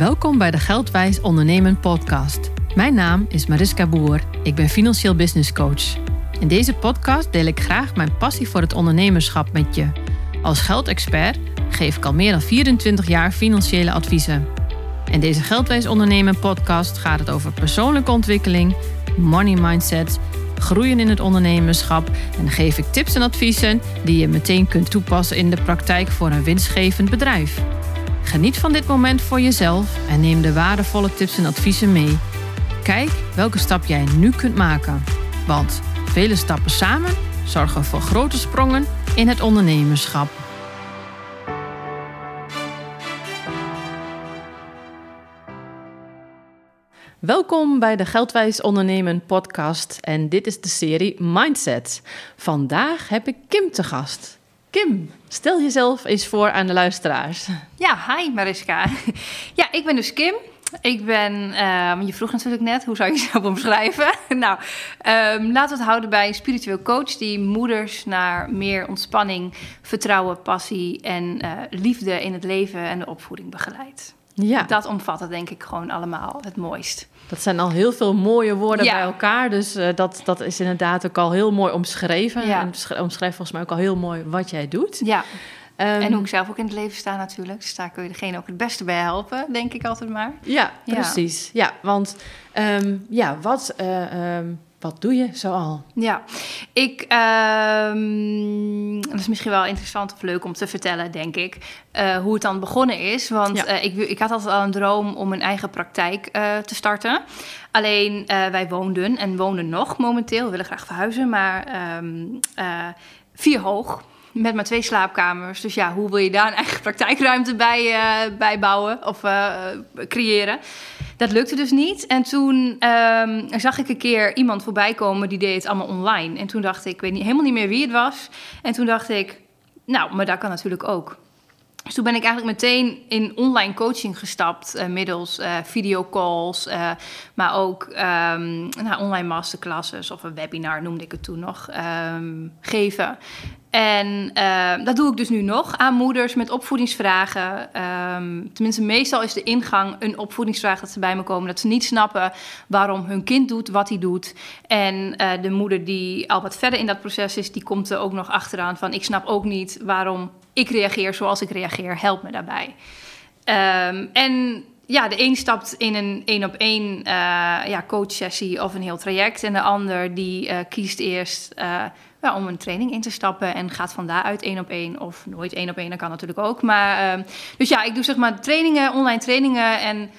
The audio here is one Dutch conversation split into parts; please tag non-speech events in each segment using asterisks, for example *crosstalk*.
Welkom bij de Geldwijs Ondernemen podcast. Mijn naam is Mariska Boer. Ik ben financieel business coach. In deze podcast deel ik graag mijn passie voor het ondernemerschap met je. Als geldexpert geef ik al meer dan 24 jaar financiële adviezen. In deze Geldwijs Ondernemen podcast gaat het over persoonlijke ontwikkeling, money mindset, groeien in het ondernemerschap en geef ik tips en adviezen die je meteen kunt toepassen in de praktijk voor een winstgevend bedrijf. Geniet van dit moment voor jezelf en neem de waardevolle tips en adviezen mee. Kijk welke stap jij nu kunt maken. Want vele stappen samen zorgen voor grote sprongen in het ondernemerschap. Welkom bij de Geldwijs Ondernemen podcast en dit is de serie Mindset. Vandaag heb ik Kim te gast. Kim, stel jezelf eens voor aan de luisteraars. Ja, hi Mariska. *laughs* Ja, ik ben dus Kim. Ik ben, ehm, je vroeg natuurlijk net, hoe zou je *laughs* jezelf omschrijven? *laughs* nou, um, laten we het houden bij een spiritueel coach die moeders naar meer ontspanning, vertrouwen, passie en uh, liefde in het leven en de opvoeding begeleidt. Ja. Dat omvat het denk ik gewoon allemaal het mooist. Dat zijn al heel veel mooie woorden bij elkaar. Dus uh, dat, dat is inderdaad ook al heel mooi omschreven. Ja. En omschrijft volgens mij ook al heel mooi wat jij doet. Ja. Um, en hoe ik zelf ook in het leven sta natuurlijk. Dus daar kun je degene ook het beste bij helpen, denk ik altijd maar. Ja, precies. Ja, want um, ja, wat... Uh, um, wat doe je zoal? Ja, ik, um, dat is misschien wel interessant of leuk om te vertellen, denk ik, uh, hoe het dan begonnen is. Want ja. uh, ik, ik had altijd al een droom om een eigen praktijk uh, te starten. Alleen wij woonden en wonen nog momenteel, we willen graag verhuizen, maar um, vier hoog met maar twee slaapkamers. Dus ja, hoe wil je daar een eigen *laughs* praktijkruimte bij, uh, bouwen of uh, creëren? Dat lukte dus niet. En toen um, zag ik een keer iemand voorbij komen die deed het allemaal online. En toen dacht ik, ik weet niet, helemaal niet meer wie het was. En toen dacht ik, nou, maar dat kan natuurlijk ook. Dus toen ben ik eigenlijk meteen in online coaching gestapt, middels videocalls, maar ook um, nou, online masterclasses of een webinar noemde ik het toen nog, um, geven. En uh, dat doe ik dus nu nog aan moeders met opvoedingsvragen. Um, tenminste, meestal is de ingang een opvoedingsvraag dat ze bij me komen. Dat ze niet snappen waarom hun kind doet wat hij doet. En uh, de moeder die al wat verder in dat proces is, die komt er ook nog achteraan van... ik snap ook niet waarom ik reageer zoals ik reageer. Help me daarbij. Um, en ja, de een stapt in een één op één uh, ja, coachsessie of een heel traject. En de ander die uh, kiest eerst ja, om een training in te stappen en gaat van daaruit één op één. Of nooit één op één, dat kan natuurlijk ook. Maar, dus ja, ik doe zeg maar trainingen, online trainingen en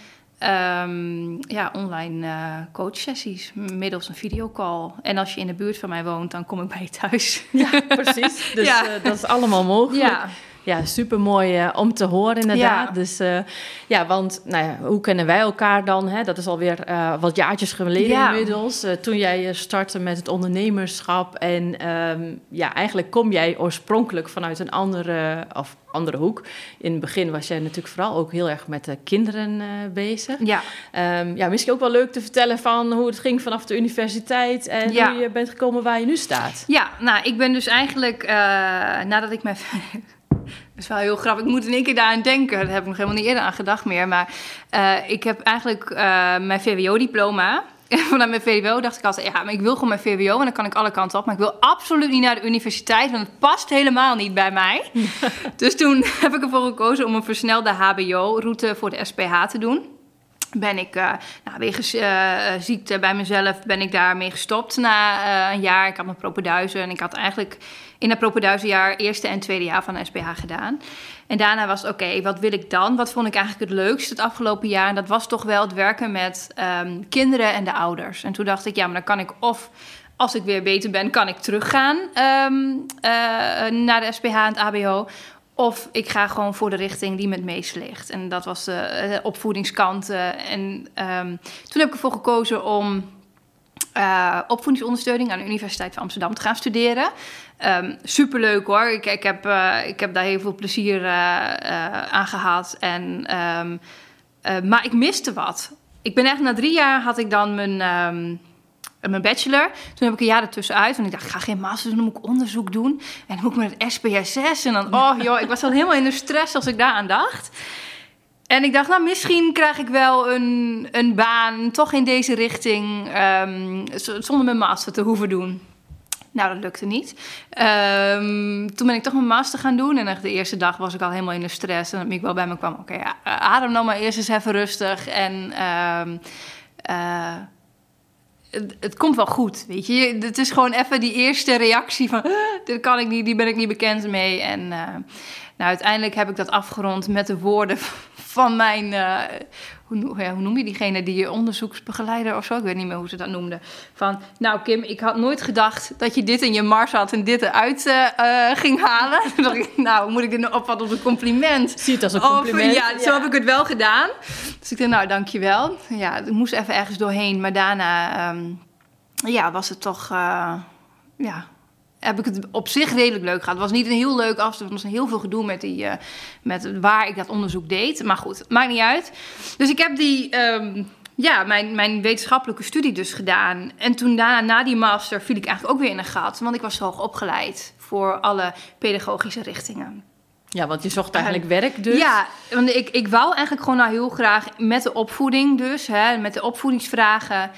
um, ja, online coachsessies middels een videocall. En als je in de buurt van mij woont, dan kom ik bij je thuis. Ja, precies. *laughs* Dus ja. dat is allemaal mogelijk. Ja ja, super mooi uh, om te horen, inderdaad. Ja. Dus uh, ja, want nou ja, hoe kennen wij elkaar dan? Hè? Dat is alweer uh, wat jaartjes geleden ja. inmiddels. toen jij startte met het ondernemerschap. En um, ja, eigenlijk kom jij oorspronkelijk vanuit een andere, of andere hoek. In het begin was jij natuurlijk vooral ook heel erg met de kinderen bezig. Ja. Um, ja, misschien ook wel leuk te vertellen van hoe het ging vanaf de universiteit en ja. hoe je bent gekomen waar je nu staat. Ja, nou, ik ben dus eigenlijk nadat ik mijn dat is wel heel grappig. Ik moet in één keer daaraan denken. Daar heb ik nog helemaal niet eerder aan gedacht meer. Maar uh, ik heb eigenlijk uh, mijn VWO-diploma. *laughs* Vanuit mijn VWO dacht ik altijd, ja, maar ik wil gewoon mijn VWO en dan kan ik alle kanten op. Maar ik wil absoluut niet naar de universiteit, want het past helemaal niet bij mij. *laughs* dus toen *laughs* heb ik ervoor gekozen om een versnelde HBO-route voor de SPH te doen ben ik uh, nou, wegens uh, ziekte bij mezelf ben ik daarmee gestopt na uh, een jaar. Ik had mijn propenduizen en ik had eigenlijk in dat propenduizenjaar eerste en tweede jaar van SPH gedaan. En daarna was oké, wat wil ik dan? Wat vond ik eigenlijk het leukste het afgelopen jaar? En dat was toch wel het werken met um, kinderen en de ouders. En toen dacht ik, ja, maar dan kan ik of als ik weer beter ben, kan ik teruggaan um, naar de SPH en het ABO. Of ik ga gewoon voor de richting die me het meest ligt. En dat was de, de opvoedingskant. En um, toen heb ik ervoor gekozen om uh, opvoedingsondersteuning aan de Universiteit van Amsterdam te gaan studeren. Um, superleuk hoor. Ik, ik, heb, uh, ik heb daar heel veel plezier aan gehad. En, um, maar ik miste wat. Ik ben echt na drie jaar had ik dan mijn mijn bachelor. Toen heb ik een jaar ertussenuit. Want ik dacht, ik ga geen master doen, dan moet ik onderzoek doen. En dan moet ik met het SPSS. En dan, *laughs* oh joh, ik was dan helemaal in de stress als ik daaraan dacht. En ik dacht, nou, misschien krijg ik wel een, een baan toch in deze richting, um, zonder mijn master te hoeven doen. Nou, dat lukte niet. Um, toen ben ik toch mijn master gaan doen. En echt de eerste dag was ik al helemaal in de stress. En dat ik wel bij me kwam, oké, adem nou maar eerst eens even rustig. En um, uh, het, komt wel goed, weet je. Het is gewoon even die eerste reactie van... dit kan ik niet, die ben ik niet bekend mee. En uh, nou, uiteindelijk heb ik dat afgerond met de woorden *laughs* van mijn... Uh, hoe, ja, hoe, noem je diegene die je onderzoeksbegeleider of zo? Ik weet niet meer hoe ze dat noemden. Van, nou Kim, ik had nooit gedacht dat je dit in je mars had en dit eruit uh, ging halen. Toen *laughs* dacht ik, nou, moet ik dit nou opvatten als een compliment? Zie het als een compliment. Of, ja, zo heb ik het wel gedaan. Dus ik dacht, nou, dankjewel. Ja, ik moest even ergens doorheen, maar daarna... Um, ja, was het toch... Uh, ja, heb ik het op zich redelijk leuk gehad. Het was niet een heel leuk afstand. Er was heel veel gedoe met, die, uh, met waar ik dat onderzoek deed. Maar goed, maakt niet uit. Dus ik heb die, um, ja, mijn, mijn wetenschappelijke studie dus gedaan. En toen daarna, na die master, viel ik eigenlijk ook weer in een gat. Want ik was hoog opgeleid voor alle pedagogische richtingen. Ja, want je zocht eigenlijk werk dus. Ja, want ik, ik wou eigenlijk gewoon nou heel graag met de opvoeding dus, hè, met de opvoedingsvragen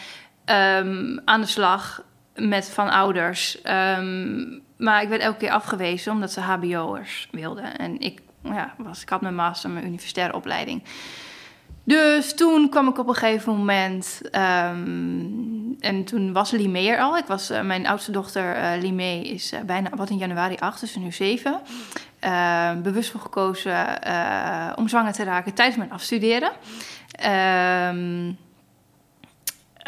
um, aan de slag met van ouders. Um, maar ik werd elke keer afgewezen omdat ze HBO'ers wilden. En ik, ja, was, ik had mijn master, mijn universitaire opleiding. Dus toen kwam ik op een gegeven moment. Um, en toen was Limee er al. Ik was, uh, mijn oudste dochter uh, is uh, bijna wat in januari 8, dus nu 7. bewust voor gekozen om zwanger te raken tijdens mijn afstuderen.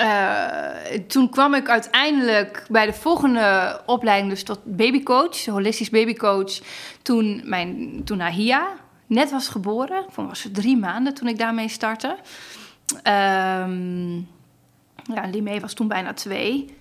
Uh, toen kwam ik uiteindelijk bij de volgende opleiding, dus tot babycoach, holistisch babycoach. Toen, mijn, toen Ahia net was geboren. Toen was ze drie maanden toen ik daarmee startte. Um, ja, Limee was toen bijna twee.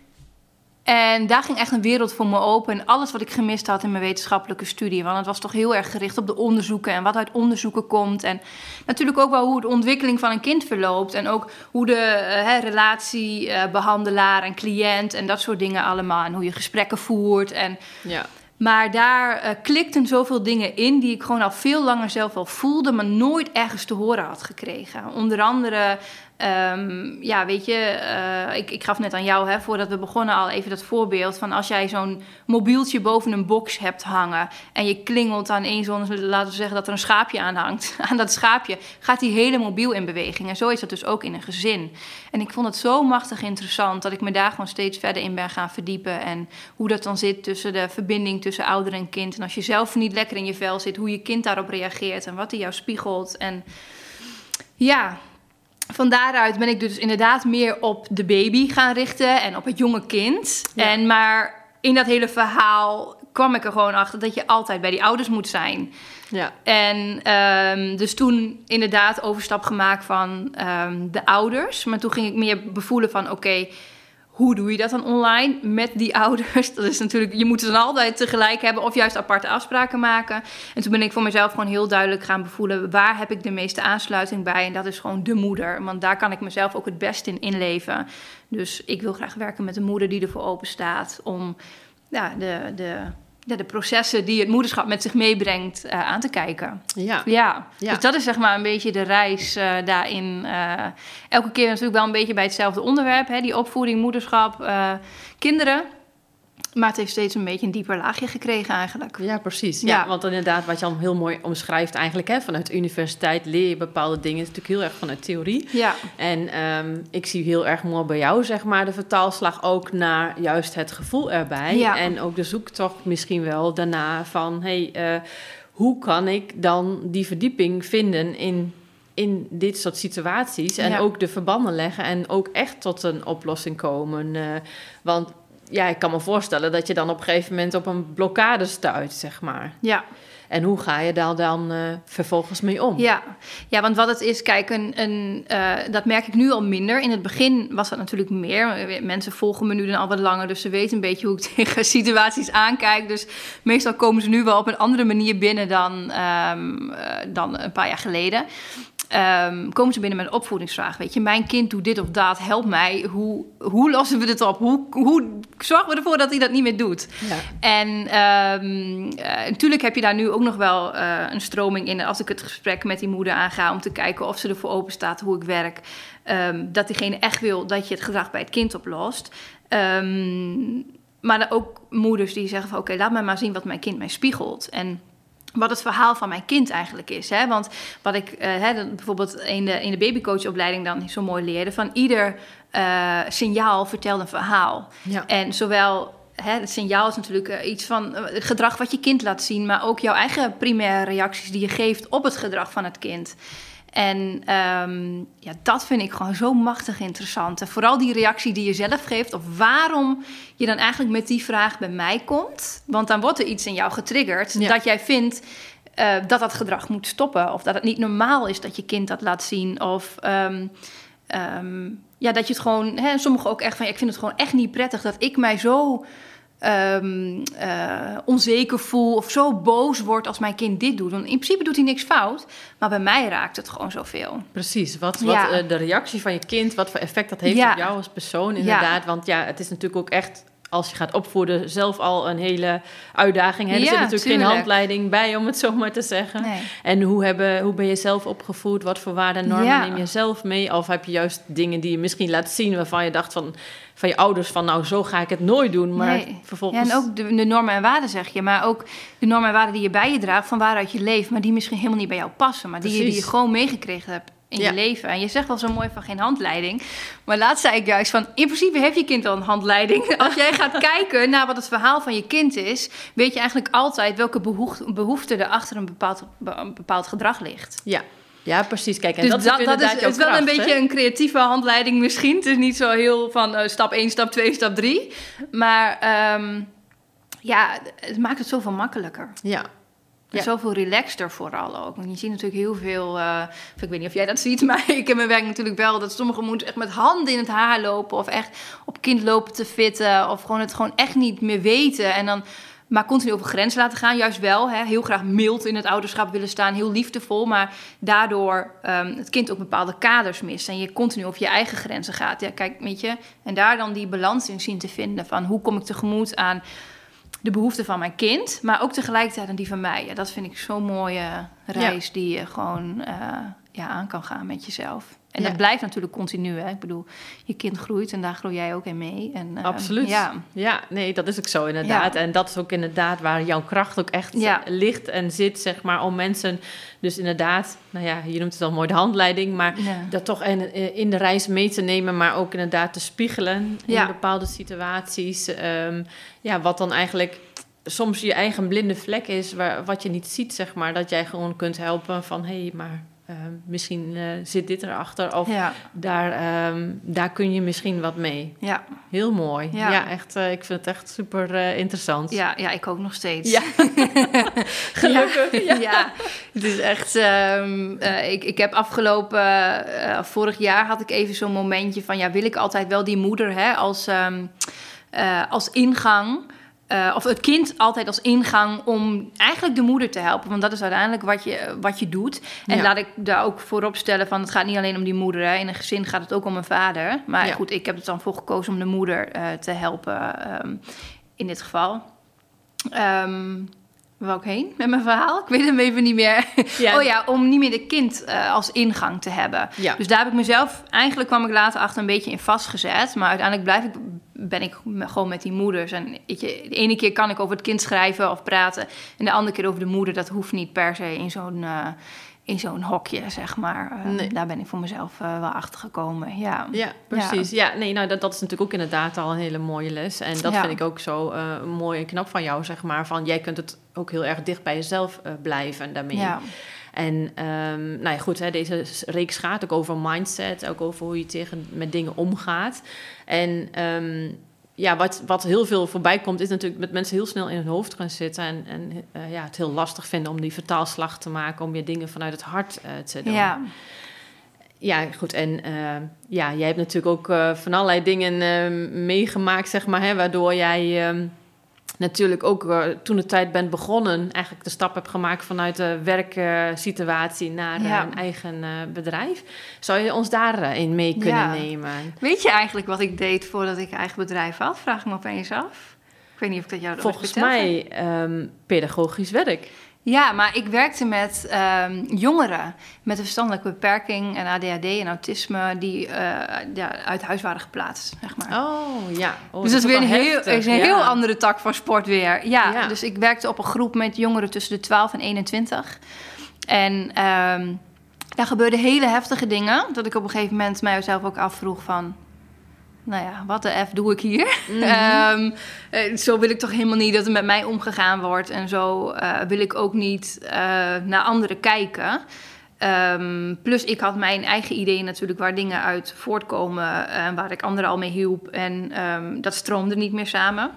En daar ging echt een wereld voor me open. En alles wat ik gemist had in mijn wetenschappelijke studie. Want het was toch heel erg gericht op de onderzoeken en wat uit onderzoeken komt. En natuurlijk ook wel hoe de ontwikkeling van een kind verloopt. En ook hoe de uh, relatie uh, behandelaar en cliënt en dat soort dingen allemaal. En hoe je gesprekken voert. En, ja. Maar daar uh, klikten zoveel dingen in die ik gewoon al veel langer zelf al voelde, maar nooit ergens te horen had gekregen. Onder andere Um, ja, weet je, uh, ik, ik gaf net aan jou, hè, voordat we begonnen, al even dat voorbeeld van als jij zo'n mobieltje boven een box hebt hangen en je klingelt aan één zon, laten we zeggen dat er een schaapje aan hangt. *laughs* Aan dat schaapje gaat die hele mobiel in beweging. En zo is dat dus ook in een gezin. En ik vond het zo machtig interessant dat ik me daar gewoon steeds verder in ben gaan verdiepen. En hoe dat dan zit tussen de verbinding tussen ouder en kind. En als je zelf niet lekker in je vel zit, hoe je kind daarop reageert en wat hij jou spiegelt. En ja, van daaruit ben ik dus inderdaad meer op de baby gaan richten en op het jonge kind. En maar in dat hele verhaal kwam ik er gewoon achter dat je altijd bij die ouders moet zijn. Ja. En um, dus toen inderdaad overstap gemaakt van um, de ouders. Maar toen ging ik meer bevoelen van oké, okay, hoe doe je dat dan online met die ouders? Dat is natuurlijk, je moet ze dan altijd tegelijk hebben of juist aparte afspraken maken. En toen ben ik voor mezelf gewoon heel duidelijk gaan bevoelen waar heb ik de meeste aansluiting bij. En dat is gewoon de moeder, want daar kan ik mezelf ook het best in inleven. Dus ik wil graag werken met een moeder die ervoor open staat om ja, de, de, ja, de processen die het moederschap met zich meebrengt uh, aan te kijken. Ja. ja. Dus dat is zeg maar een beetje de reis uh, daarin. Uh, elke keer natuurlijk wel een beetje bij hetzelfde onderwerp. Hè, die opvoeding, moederschap, kinderen. Maar het heeft steeds een beetje een dieper laagje gekregen eigenlijk. Ja, precies. Ja, ja. want inderdaad, wat je al heel mooi omschrijft eigenlijk... Hè, vanuit de universiteit leer je bepaalde dingen. Het is natuurlijk heel erg vanuit theorie. Ja. En um, ik zie heel erg mooi bij jou, zeg maar... de vertaalslag ook naar juist het gevoel erbij. Ja. En ook de zoektocht misschien wel daarna van... Hey, uh, hoe kan ik dan die verdieping vinden in in dit soort situaties. En Ja. ook de verbanden leggen en ook echt tot een oplossing komen. Uh, want ja, ik kan me voorstellen dat je dan op een gegeven moment op een blokkade stuit, zeg maar. Ja. En hoe ga je daar dan uh, vervolgens mee om? Ja. ja, want wat het is, kijk, een, een, uh, dat merk ik nu al minder. In het begin was dat natuurlijk meer. Mensen volgen me nu dan al wat langer, dus ze weten een beetje hoe ik *laughs* tegen situaties aankijk. Dus meestal komen ze nu wel op een andere manier binnen dan, um, uh, dan een paar jaar geleden. Um, komen ze binnen met een opvoedingsvraag. Weet je, mijn kind doet dit of dat, help mij. Hoe, hoe lossen we dit op? Hoe, hoe zorgen we ervoor dat hij dat niet meer doet? Ja. En um, uh, natuurlijk heb je daar nu ook nog wel uh, een stroming in. Als ik het gesprek met die moeder aanga om te kijken of ze ervoor open staat hoe ik werk. Um, dat diegene echt wil dat je het gedrag bij het kind oplost. maar ook moeders die zeggen van oké, laat mij maar zien wat mijn kind mij spiegelt. En wat het verhaal van mijn kind eigenlijk is. Hè? Want wat ik uh, hè, bijvoorbeeld in de, in de babycoachopleiding dan zo mooi leerde... van ieder uh, signaal vertelt een verhaal. Ja. En zowel hè, het signaal is natuurlijk uh, iets van het gedrag wat je kind laat zien... maar ook jouw eigen primaire reacties die je geeft op het gedrag van het kind... En um, ja, dat vind ik gewoon zo machtig interessant. En vooral die reactie die je zelf geeft, of waarom je dan eigenlijk met die vraag bij mij komt. Want dan wordt er iets in jou getriggerd dat jij vindt uh, dat dat gedrag moet stoppen. Of dat het niet normaal is dat je kind dat laat zien. Of um, um, ja, dat je het gewoon, hè, sommigen ook echt van, ja, ik vind het gewoon echt niet prettig dat ik mij zo um, uh, onzeker voel of zo boos word als mijn kind dit doet. Want in principe doet hij niks fout, maar bij mij raakt het gewoon zoveel. Precies, wat, wat ja. uh, de reactie van je kind, wat voor effect dat heeft ja. op jou als persoon inderdaad. Want ja, het is natuurlijk ook echt als je gaat opvoeden, zelf al een hele uitdaging. Hè? Er ja, zit natuurlijk tuurlijk. geen handleiding bij, om het zo maar te zeggen. Nee. En hoe, hebben, hoe ben je zelf opgevoed? Wat voor waarden en normen ja. neem je zelf mee? Of heb je juist dingen die je misschien laat zien... waarvan je dacht van, van je ouders van... nou, zo ga ik het nooit doen. Maar nee. vervolgens... Ja, en ook de, de, normen en waarden, zeg je. Maar ook de normen en waarden die je bij je draagt... van waaruit je leeft... maar die misschien helemaal niet bij jou passen. Maar die, je, die je gewoon meegekregen hebt in ja. je leven. En je zegt wel zo mooi van geen handleiding. Maar laatst zei ik juist van... in principe heeft je kind al een handleiding. *laughs* Als jij gaat kijken naar wat het verhaal van je kind is... weet je eigenlijk altijd welke behoefte, er achter een bepaald, een bepaald gedrag ligt. Ja. Ja, precies. Kijk, en dus dat, dat, is, dat is, is wel kracht, een beetje hè? een creatieve handleiding misschien. Het is niet zo heel van uh, stap 1, stap 2, stap 3. Maar um, ja, het maakt het zoveel makkelijker. Ja, en ja. zoveel relaxter vooral ook. Want je ziet natuurlijk heel veel... Uh, ik weet niet of jij dat *laughs* ziet, maar ik heb mijn werk natuurlijk wel... dat sommige moeders echt met handen in het haar lopen... of echt op kind lopen te fitten... of gewoon het gewoon echt niet meer weten. En dan maar continu over grens laten gaan, juist wel. Hè, heel graag mild in het ouderschap willen staan, heel liefdevol. Maar daardoor um, het kind ook bepaalde kaders mist. En je continu over je eigen grenzen gaat. Ja, kijk, weet je. En daar dan die balans in zien te vinden. Van hoe kom ik tegemoet aan de behoeften van mijn kind, maar ook tegelijkertijd aan die van mij. Ja, dat vind ik zo'n mooie reis ja. die je gewoon uh, ja, aan kan gaan met jezelf. En ja. dat blijft natuurlijk continu. Hè? Ik bedoel, je kind groeit en daar groei jij ook in mee. En, uh, Absoluut. Ja. ja, nee, dat is ook zo inderdaad. Ja. En dat is ook inderdaad waar jouw kracht ook echt ja. ligt en zit, zeg maar, om mensen dus inderdaad, nou ja, je noemt het al mooi de handleiding, maar dat toch in, in de reis mee te nemen, maar ook inderdaad te spiegelen in bepaalde situaties. Um, ja, wat dan eigenlijk soms je eigen blinde vlek is, waar, wat je niet ziet, zeg maar. Dat jij gewoon kunt helpen van, hé, hey, maar uh, misschien uh, zit dit erachter. Of ja. daar, um, daar kun je misschien wat mee. Ja. Heel mooi. Ja, ja echt, uh, ik vind het echt super interessant. Ja, ja, ik ook nog steeds. Ja. *laughs* Gelukkig. Ja. ja. het is echt... Um, ik, ik heb afgelopen... vorig jaar had ik even zo'n momentje van... Ja, wil ik altijd wel die moeder hè, als, als ingang... Uh, of het kind altijd als ingang om eigenlijk de moeder te helpen. Want dat is uiteindelijk wat je, wat je doet. En ja. laat ik daar ook voorop stellen van... het gaat niet alleen om die moeder. Hè. In een gezin gaat het ook om een vader. Maar ja. goed, ik heb er dan voor gekozen om de moeder uh, te helpen um, in dit geval. Um, waar wou ik heen met mijn verhaal? Ik weet hem even niet meer. *laughs* Ja. Oh ja, om niet meer de kind uh, als ingang te hebben. Ja. Dus daar heb ik mezelf... Eigenlijk kwam ik later achter een beetje in vastgezet. Maar uiteindelijk blijf ik, ben ik gewoon met die moeders. En weet je, de ene keer kan ik over het kind schrijven of praten. En de andere keer over de moeder. Dat hoeft niet per se in zo'n... Uh, in zo'n hokje, zeg maar. Nee. Daar ben ik voor mezelf uh, wel achter gekomen. Ja, ja precies. Ja. ja, nee, nou, dat, dat is natuurlijk ook inderdaad al een hele mooie les. En dat ja. vind ik ook zo uh, mooi en knap van jou, zeg maar. Van jij kunt het ook heel erg dicht bij jezelf blijven daarmee. Ja. En um, nou ja, goed, hè, deze reeks gaat ook over mindset, ook over hoe je tegen met dingen omgaat. En um, ja, wat, wat heel veel voorbij komt, is natuurlijk met mensen heel snel in hun hoofd gaan zitten. En, en uh, ja, het heel lastig vinden om die vertaalslag te maken, om je dingen vanuit het hart uh, te doen. Ja. Ja, goed. En uh, ja, jij hebt natuurlijk ook van allerlei dingen meegemaakt, zeg maar, hè, waardoor jij natuurlijk ook uh, toen de tijd ben begonnen, eigenlijk de stap heb gemaakt vanuit de werksituatie naar eh, een eigen uh, bedrijf. Zou je ons daarin mee kunnen ja. nemen? Weet je eigenlijk wat ik deed voordat ik eigen bedrijf had? Vraag ik me opeens af. Ik weet niet of ik dat jou Volgens mij um, pedagogisch werk. Ja, maar ik werkte met um, jongeren met een verstandelijke beperking en ADHD en autisme die uh, ja, uit huis waren geplaatst, zeg maar. Oh, ja. Oh, dus dat is weer een, heel, is een heel andere tak van sport weer. Ja, ja, dus ik werkte op een groep met jongeren tussen de 12 en 21. En um, daar gebeurden hele heftige dingen. Dat ik op een gegeven moment mijzelf ook afvroeg van nou ja, wat de F doe ik hier? Mhm. *laughs* Ehm, eh, zo wil ik toch helemaal niet dat er met mij omgegaan wordt. En zo uh, wil ik ook niet uh, naar anderen kijken. Um, plus, ik had mijn eigen ideeën natuurlijk waar dingen uit voortkomen. en waar ik anderen al mee hielp. En um, dat stroomde niet meer samen.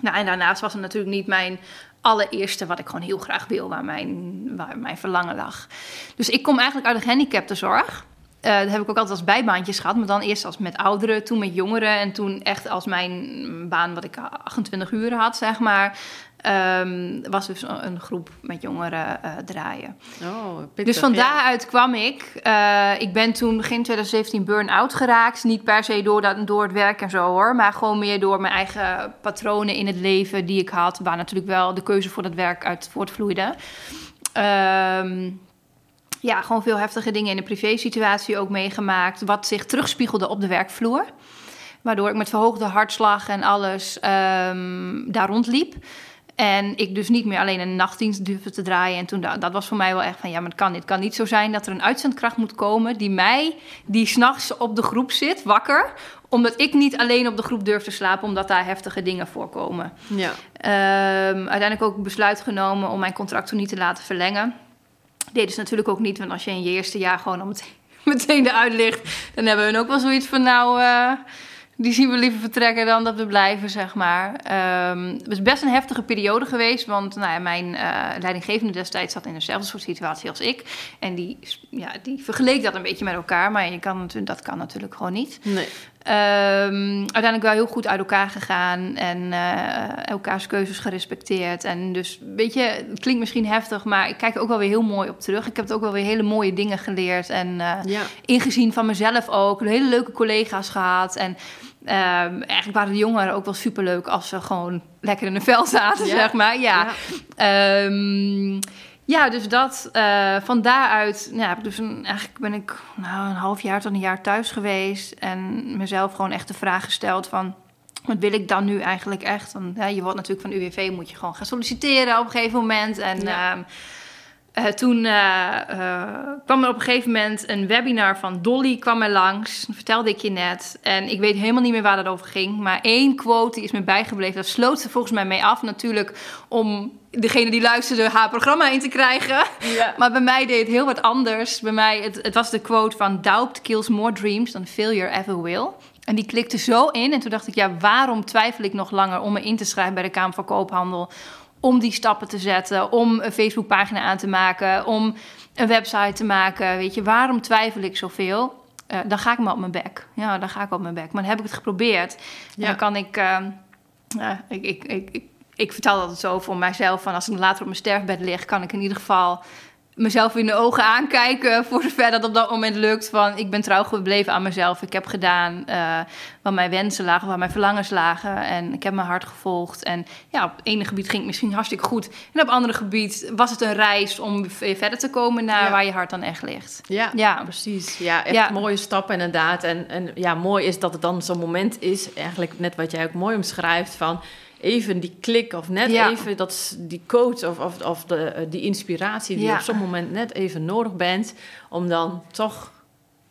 Nou, en daarnaast was het natuurlijk niet mijn allereerste wat ik gewoon heel graag wil, waar mijn, waar mijn verlangen lag. Dus ik kom eigenlijk uit de gehandicaptenzorg. Uh, dat heb ik ook altijd als bijbaantjes gehad. Maar dan eerst als met ouderen, toen met jongeren. En toen echt als mijn baan, wat ik 28 uur had, zeg maar. Um, was dus een groep met jongeren uh, draaien. Oh, pittig, dus van daaruit kwam ik. Uh, ik ben toen begin 2017 burn-out geraakt. Niet per se door, dat, door het werk en zo hoor. Maar gewoon meer door mijn eigen patronen in het leven die ik had. Waar natuurlijk wel de keuze voor dat werk uit voortvloeide. Um, ja, gewoon veel heftige dingen in de privé-situatie ook meegemaakt. Wat zich terugspiegelde op de werkvloer. Waardoor ik met verhoogde hartslag en alles um, daar rondliep. En ik dus niet meer alleen een nachtdienst durfde te draaien. En toen dat, dat was voor mij wel echt van ja, maar het kan, het kan niet zo zijn dat er een uitzendkracht moet komen die mij, die s'nachts op de groep zit, wakker. Omdat ik niet alleen op de groep durf te slapen, omdat daar heftige dingen voorkomen. Ja. Um, uiteindelijk ook besluit genomen om mijn contract toen niet te laten verlengen deed dus natuurlijk ook niet, want als je in je eerste jaar gewoon al meteen, *laughs* meteen eruit ligt, dan hebben we ook wel zoiets van nou. Uh, die zien we liever vertrekken dan dat we blijven, zeg maar. Um, het is best een heftige periode geweest, want nou ja, mijn uh, leidinggevende destijds zat in dezelfde soort situatie als ik. En die, ja, die vergeleek dat een beetje met elkaar, maar je kan, dat kan natuurlijk gewoon niet. Nee. Um, uiteindelijk wel heel goed uit elkaar gegaan en uh, elkaars keuzes gerespecteerd. En dus, weet je, het klinkt misschien heftig, maar ik kijk er ook wel weer heel mooi op terug. Ik heb ook wel weer hele mooie dingen geleerd en uh, ja. ingezien van mezelf ook. Hele leuke collega's gehad en Um, eigenlijk waren de jongeren ook wel superleuk als ze gewoon lekker in de vel zaten, ja. zeg maar. Ja. Ja, um, ja dus dat. Uh, van daaruit, ja, dus een, eigenlijk ben ik nou, een half jaar tot een jaar thuis geweest. En mezelf gewoon echt de vraag gesteld van... Wat wil ik dan nu eigenlijk echt? Want, ja, je wordt natuurlijk van UWV, moet je gewoon gaan solliciteren op een gegeven moment. En... Ja. Um, uh, toen uh, kwam er op een gegeven moment een webinar van Dolly kwam er langs. Dat vertelde ik je net. En ik weet helemaal niet meer waar dat over ging. Maar één quote die is me bijgebleven. Dat sloot ze volgens mij mee af. Natuurlijk om degene die luisterde haar programma in te krijgen. Ja. Maar bij mij deed het heel wat anders. Bij mij, het, het was de quote van... Doubt kills more dreams than failure ever will. En die klikte zo in. En toen dacht ik, ja, waarom twijfel ik nog langer om me in te schrijven bij de Kamer van Koophandel? om die stappen te zetten, om een Facebookpagina aan te maken, om een website te maken. Weet je, waarom twijfel ik zoveel? Uh, dan ga ik me op mijn bek. Ja, dan ga ik op mijn bek. Maar dan heb ik het geprobeerd. Ja. Dan kan ik, uh, ik, ik, ik, ik, ik vertel dat zo voor mijzelf. Van als ik later op mijn sterfbed lig, kan ik in ieder geval mezelf in de ogen aankijken voor zover dat op dat moment lukt. Van ik ben trouw gebleven aan mezelf. Ik heb gedaan uh, waar mijn wensen lagen, waar mijn verlangens lagen. En ik heb mijn hart gevolgd. En ja, op het ene gebied ging het misschien hartstikke goed. En op het andere gebied was het een reis om verder te komen naar waar je hart dan echt ligt. Ja, ja. precies. Ja, echt mooie stappen inderdaad. En, en ja, mooi is dat het dan zo'n moment is, eigenlijk net wat jij ook mooi omschrijft van even die klik of net even dat, die coach of, of, of de, eh, die inspiratie die je op zo'n moment net even nodig bent om dan toch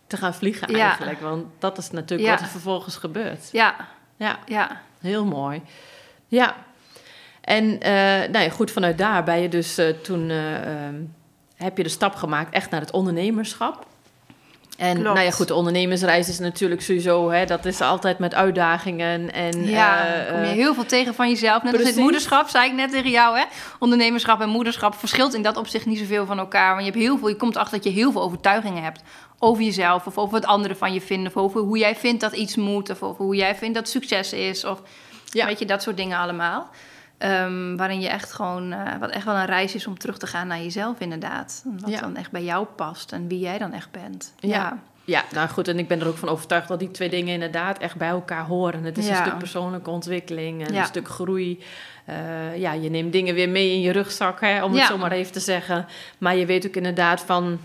te gaan vliegen eigenlijk. Want dat is natuurlijk wat er vervolgens gebeurt. Ja. Ja. ja. Heel mooi. Ja. En uh, nou ja, goed, vanuit daar ben je dus uh, toen... Ehm, heb je de stap gemaakt echt naar het ondernemerschap. En nou ja, goed, de ondernemersreis is natuurlijk sowieso, hè, dat is altijd met uitdagingen. En, ja, uh, kom je heel veel tegen van jezelf. Net als het moederschap, zei ik net tegen jou, hè. Ondernemerschap en moederschap verschilt in dat opzicht niet zoveel van elkaar. Want je hebt heel veel, je komt achter dat je heel veel overtuigingen hebt over jezelf. Of over wat anderen van je vinden. Of over hoe jij vindt dat iets moet. Of over hoe jij vindt dat succes is. Of ja. weet je, dat soort dingen allemaal. Um, waarin je echt gewoon, uh, wat echt wel een reis is om terug te gaan naar jezelf, inderdaad. Wat dan echt bij jou past en wie jij dan echt bent. Ja. ja. nou goed, en ik ben er ook van overtuigd dat die twee dingen inderdaad echt bij elkaar horen. Het is een stuk persoonlijke ontwikkeling en een stuk groei. Uh, ja, je neemt dingen weer mee in je rugzak, hè, om het zo maar even te zeggen. Maar je weet ook inderdaad van,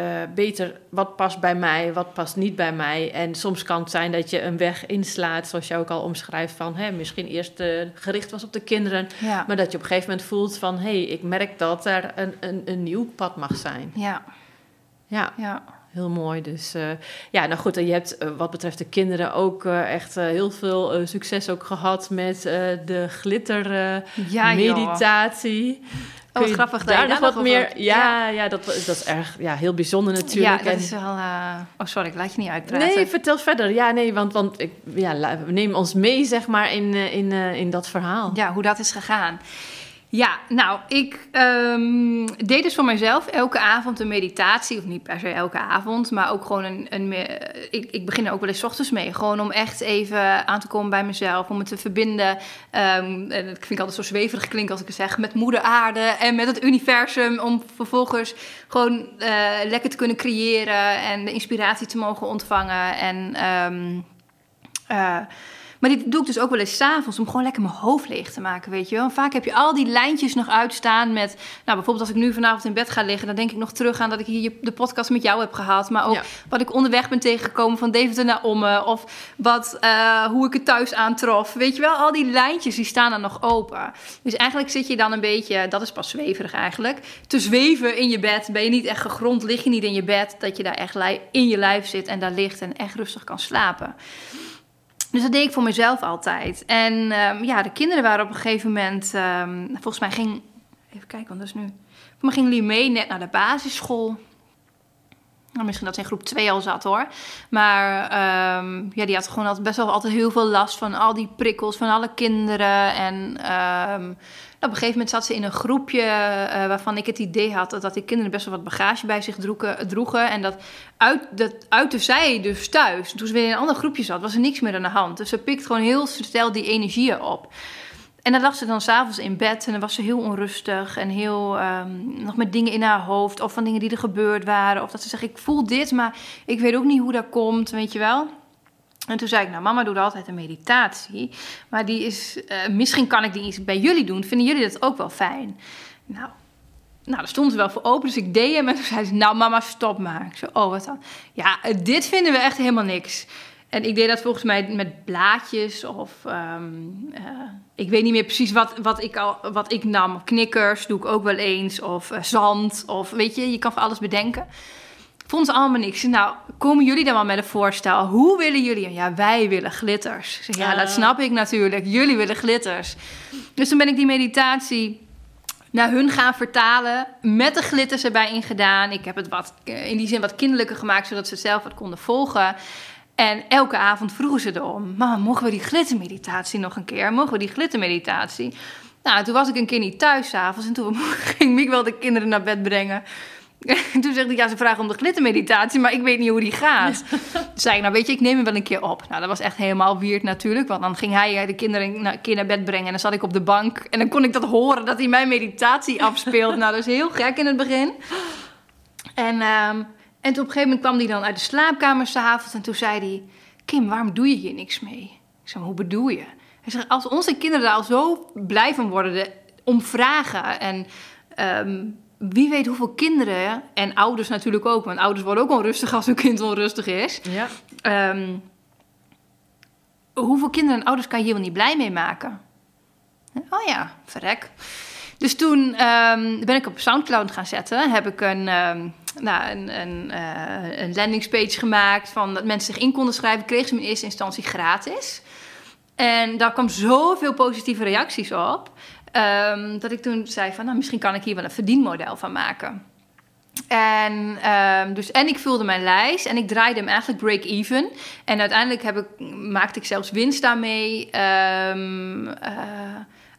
uh, beter wat past bij mij, wat past niet bij mij. En soms kan het zijn dat je een weg inslaat, zoals je ook al omschrijft, van hè, misschien eerst uh, gericht was op de kinderen, maar dat je op een gegeven moment voelt van hé, hey, ik merk dat er een, een, een nieuw pad mag zijn. Ja. Ja. ja. Heel mooi. Dus uh, ja, nou goed, en je hebt wat betreft de kinderen ook echt heel veel succes ook gehad met de glitter ja, meditatie. Oh, wat grappig. Daar nog wat meer... Ja, ja. dat, dat is erg ja, heel bijzonder natuurlijk. Ja, dat is wel... Uh... Oh, sorry, ik laat je niet uitpraten. Nee, vertel verder. Ja, nee, want, want ik, ja, we nemen ons mee, zeg maar, in, eh, in, uh, in dat verhaal. Ja, hoe dat is gegaan. Ja, nou, ik um, deed dus voor mezelf elke avond een meditatie. Of niet per se elke avond, maar ook gewoon een... een ik, ik begin er ook wel eens ochtends mee. Gewoon om echt even aan te komen bij mezelf. Om me te verbinden. Um, en dat vind ik altijd zo zweverig klinken als ik het zeg. Met moeder aarde en met het universum. Om vervolgens gewoon uh, lekker te kunnen creëren. En de inspiratie te mogen ontvangen. En... Um, uh, maar dit doe ik dus ook wel eens s'avonds om gewoon lekker mijn hoofd leeg te maken, weet je wel. vaak heb je al die lijntjes nog uitstaan met... Nou, bijvoorbeeld als ik nu vanavond in bed ga liggen... dan denk ik nog terug aan dat ik hier de podcast met jou heb gehad. Maar ook wat ik onderweg ben tegengekomen van Deventer naar Omme. Of wat, uh, hoe ik het thuis aantrof. Weet je wel, al die lijntjes die staan dan nog open. Dus eigenlijk zit je dan een beetje... Dat is pas zweverig eigenlijk. Te zweven in je bed. Ben je niet echt gegrond, lig je niet in je bed. Dat je daar echt in je lijf zit en daar ligt en echt rustig kan slapen. Dus dat deed ik voor mezelf altijd. En um, ja, de kinderen waren op een gegeven moment... Um, volgens mij ging... Even kijken, want dat is nu... Volgens mij ging Lee mee net naar de basisschool. Nou, misschien dat ze in groep 2 al zat hoor. Maar um, ja, die had gewoon altijd best wel altijd heel veel last van al die prikkels van alle kinderen. En op een gegeven moment zat ze in een groepje uh, waarvan ik het idee had dat, die kinderen best wel wat bagage bij zich droegen. droegen en dat, uit, dat zij dus thuis. Toen ze weer in een ander groepje zat, was er niks meer aan de hand. Dus ze pikt gewoon heel snel die energieën op. En dan lag ze dan s'avonds in bed en dan was ze heel onrustig en heel um, nog met dingen in haar hoofd. Of van dingen die er gebeurd waren. Of dat ze zegt, ik voel dit, maar ik weet ook niet hoe dat komt, weet je wel. En toen zei ik, nou mama doet altijd een meditatie. Maar die is, uh, misschien kan ik die eens bij jullie doen. Vinden jullie dat ook wel fijn? Nou, nou, daar stond ze wel voor open, dus ik deed hem. En toen zei ze, nou mama, stop maar. Ik oh, wat dan? Ja, dit vinden we echt helemaal niks. En ik deed dat volgens mij met blaadjes of... Um, uh, ik weet niet meer precies wat, wat, ik, al, wat ik nam. Knikkers doe ik ook wel eens. Of zand. Of weet je, je kan voor alles bedenken. Vond ze allemaal niks. Nou, komen jullie dan wel met een voorstel? Hoe willen jullie? Ja, wij willen glitters. Zeg, ja, dat ah. snap ik natuurlijk. Jullie willen glitters. Dus toen ben ik die meditatie naar hun gaan vertalen. Met de glitters erbij ingedaan. Ik heb het wat, eh, in die zin wat kinderlijker gemaakt, zodat ze zelf wat konden volgen. En elke avond vroegen ze erom: Mama, mogen we die glittermeditatie nog een keer? Mogen we die glittermeditatie? Nou, toen was ik een keer niet thuis s'avonds en toen *laughs* ging Miek wel de kinderen naar bed brengen. En *laughs* toen zegt hij, ja, ze vragen om de glittermeditatie, maar ik weet niet hoe die gaat. Toen zei ik, nou weet je, ik neem hem wel een keer op. Nou, dat was echt helemaal weird natuurlijk, want dan ging hij de kinderen een keer naar bed brengen en dan zat ik op de bank. En dan kon ik dat horen, dat hij mijn meditatie afspeelt. nou, dat is heel gek in het begin. En, um, en toen op een gegeven moment kwam hij dan uit de slaapkamer s'avonds en toen zei hij, Kim, waarom doe je hier niks mee? Ik zei, hoe bedoel je? Hij zegt, als onze kinderen daar al zo blij van worden, om vragen en... Um, wie weet hoeveel kinderen, en ouders natuurlijk ook, want ouders worden ook onrustig als hun kind onrustig is. Ja. Ehm, hoeveel kinderen en ouders kan je hier wel niet blij mee maken? Oh ja, verrek. Dus toen ehm, ben ik op Soundcloud gaan zetten. Heb ik een, um, nou, een, een, uh, een landingspage gemaakt van dat mensen zich in konden schrijven. Kreeg ze in eerste instantie gratis. En daar kwam zoveel positieve reacties op. Um, dat ik toen zei van, nou, misschien kan ik hier wel een verdienmodel van maken. En, um, dus, en ik vulde mijn lijst en ik draaide hem eigenlijk break-even. En uiteindelijk heb ik, maakte ik zelfs winst daarmee um, uh,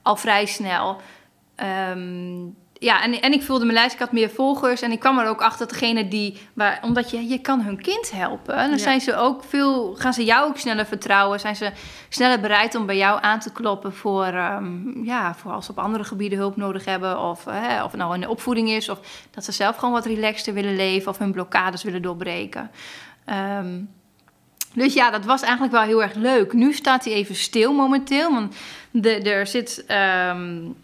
al vrij snel. Ja, en, en ik vulde mijn lijst, ik had meer volgers. En ik kwam er ook achter dat degene die, waar, omdat je, je kan hun kind helpen. Dan zijn ze ook veel, gaan ze jou ook sneller vertrouwen. Zijn ze sneller bereid om bij jou aan te kloppen voor, um, ja, voor als ze op andere gebieden hulp nodig hebben. Of, hè, of het nou in de opvoeding is. Of dat ze zelf gewoon wat relaxter willen leven. Of hun blokkades willen doorbreken. Um, dus ja, dat was eigenlijk wel heel erg leuk. Nu staat hij even stil momenteel. Want de, er zit. Um,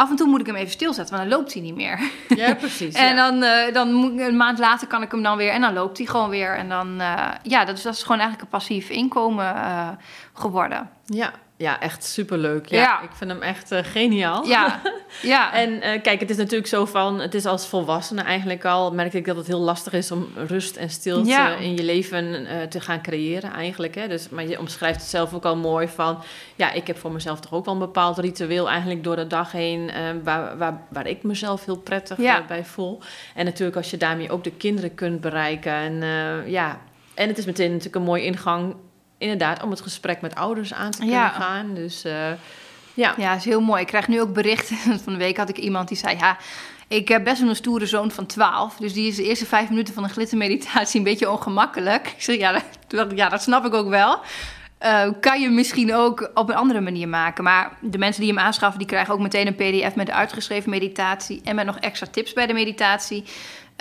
af en toe moet ik hem even stilzetten, want dan loopt hij niet meer. Ja, precies. *laughs* en dan, uh, dan moet, een maand later kan ik hem dan weer en dan loopt hij gewoon weer. En dan, uh, ja, dat is, dat is gewoon eigenlijk een passief inkomen uh, geworden. Ja, ja, echt superleuk. Ja, ja. ik vind hem echt uh, geniaal. Ja, *laughs* ja. en uh, kijk, het is natuurlijk zo van... Het is als volwassene eigenlijk al... merk ik dat het heel lastig is om rust en stilte ja. in je leven uh, te gaan creëren eigenlijk. Hè? Dus, maar je omschrijft het zelf ook al mooi van... Ja, ik heb voor mezelf toch ook wel een bepaald ritueel eigenlijk door de dag heen... waar, waar, waar ik mezelf heel prettig ja. bij voel. En natuurlijk als je daarmee ook de kinderen kunt bereiken. En ja... En het is meteen natuurlijk een mooie ingang inderdaad, om het gesprek met ouders aan te kunnen ja. gaan. Dus uh, ja. Ja, is heel mooi. Ik krijg nu ook berichten. *laughs* Van de week had ik iemand die zei, ja... Ik heb best wel een stoere zoon van 12. Dus die is de eerste vijf minuten van een glittermeditatie een beetje ongemakkelijk. *laughs* Ik zeg, ja, dat, ja, dat snap ik ook wel. Uh, kan je misschien ook op een andere manier maken. Maar de mensen die hem aanschaffen, die krijgen ook meteen een pdf met de uitgeschreven meditatie. En met nog extra tips bij de meditatie.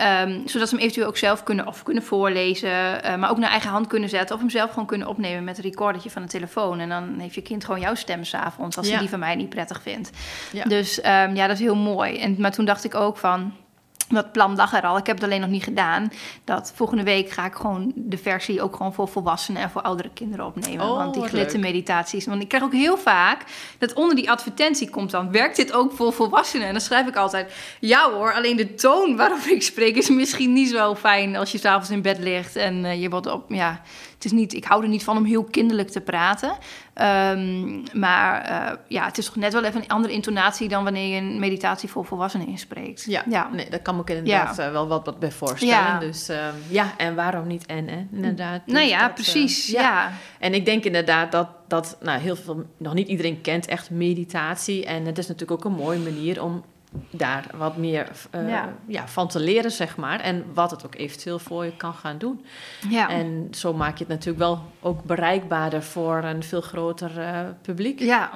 Um, zodat ze hem eventueel ook zelf kunnen, of kunnen voorlezen, uh, maar ook naar eigen hand kunnen zetten. Of hem zelf gewoon kunnen opnemen met een recordertje van een telefoon. En dan heeft je kind gewoon jouw stem s'avonds, als ja. hij die van mij niet prettig vindt. Ja. Dus um, ja, dat is heel mooi. En, maar toen dacht ik ook van, dat plan lag er al. Ik heb het alleen nog niet gedaan. Dat volgende week ga ik gewoon de versie ook gewoon voor volwassenen en voor oudere kinderen opnemen. Oh, want die glittermeditaties. Want ik krijg ook heel vaak dat onder die advertentie komt dan: werkt dit ook voor volwassenen? En dan schrijf ik altijd: ja hoor, alleen de toon waarover ik spreek is misschien niet zo fijn als je s'avonds in bed ligt en uh, je wordt op. Ja, het is niet, ik hou er niet van om heel kinderlijk te praten. Um, maar uh, ja, het is toch net wel even een andere intonatie dan wanneer je een meditatie voor volwassenen inspreekt. Ja, ja. Nee, dat kan me ook inderdaad ja. uh, wel wat, wat bij voorstellen. Ja. Dus uh, ja, en waarom niet en, hè? inderdaad. Nou ja, dat, precies. Ja. ja. En ik denk inderdaad dat, dat nou, heel veel, nog niet iedereen kent echt meditatie. En het is natuurlijk ook een mooie manier om daar wat meer uh, ja. ja. van te leren, zeg maar. En wat het ook eventueel voor je kan gaan doen. Ja. En zo maak je het natuurlijk wel ook bereikbaarder voor een veel groter uh, publiek. Ja.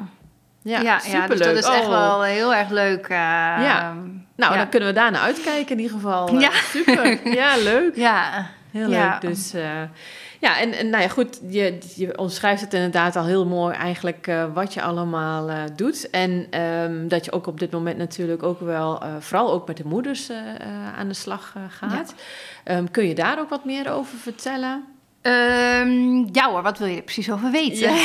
Ja, ja, superleuk. Ja, dus dat is echt oh. wel heel erg leuk. Uh, ja. Nou, dan kunnen we daarna uitkijken in ieder geval. Ja. Super. Ja, leuk. *laughs* Ja. Heel leuk. Dus ja, en, en nou ja, goed, je, je omschrijft het inderdaad al heel mooi eigenlijk uh, wat je allemaal uh, doet. En um, dat je ook op dit moment natuurlijk ook wel, uh, vooral ook met de moeders aan de slag gaat. Ja. Um, kun je daar ook wat meer over vertellen? Um, ja hoor, wat wil je er precies over weten? Ja.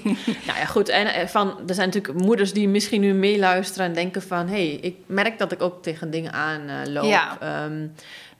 *laughs* nou ja, goed. En van, er zijn natuurlijk moeders die misschien nu meeluisteren en denken van... hé, hey, ik merk dat ik ook tegen dingen aanloop. Ja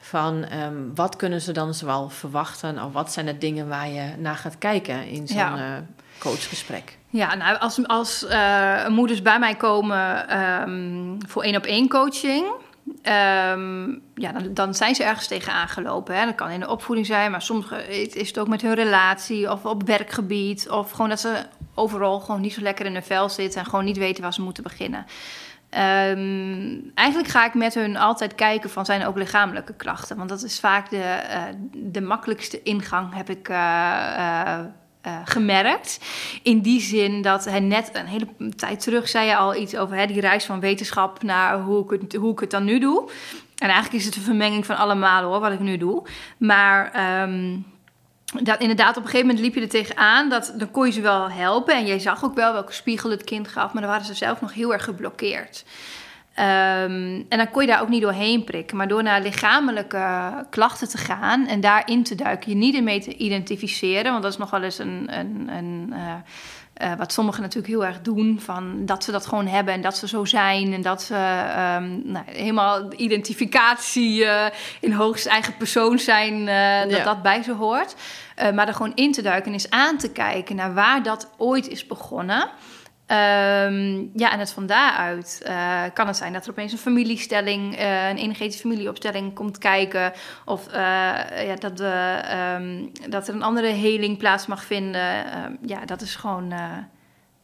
van um, wat kunnen ze dan zoal verwachten of wat zijn de dingen waar je naar gaat kijken in zo'n ja. uh, coachgesprek? Ja, nou, als, als uh, moeders bij mij komen um, voor één op één coaching, um, ja, dan, dan, zijn ze ergens tegen aangelopen. Hè. Dat kan in de opvoeding zijn, maar soms is het ook met hun relatie of op werkgebied. Of gewoon dat ze overal gewoon niet zo lekker in hun vel zitten en gewoon niet weten waar ze moeten beginnen. Um, eigenlijk ga ik met hun altijd kijken van zijn er ook lichamelijke klachten. Want dat is vaak de, uh, de makkelijkste ingang, heb ik uh, uh, gemerkt. In die zin dat hij net een hele tijd terug zei je al iets over hè, die reis van wetenschap naar hoe ik, het, hoe ik het dan nu doe. En eigenlijk is het een vermenging van allemaal hoor, wat ik nu doe. Maar... Um, dat inderdaad, op een gegeven moment liep je er tegenaan. Dat, dan kon je ze wel helpen. En jij zag ook wel welke spiegel het kind gaf. Maar dan waren ze zelf nog heel erg geblokkeerd. Um, en dan kon je daar ook niet doorheen prikken. Maar door naar lichamelijke klachten te gaan en daarin te duiken, je niet in mee te identificeren. Want dat is nog wel eens een. een, een uh, uh, wat sommigen natuurlijk heel erg doen, van dat ze dat gewoon hebben en dat ze zo zijn en dat ze um, nou, helemaal identificatie uh, in hoogst eigen persoon zijn, dat ja. dat bij ze hoort. maar er gewoon in te duiken en eens aan te kijken naar waar dat ooit is begonnen. Um, ja, en het van daaruit uh, kan het zijn dat er opeens een familiestelling, uh, een energetische familieopstelling komt kijken. Of uh, ja, dat, um, dat er een andere heling plaats mag vinden. Um, ja, dat is gewoon.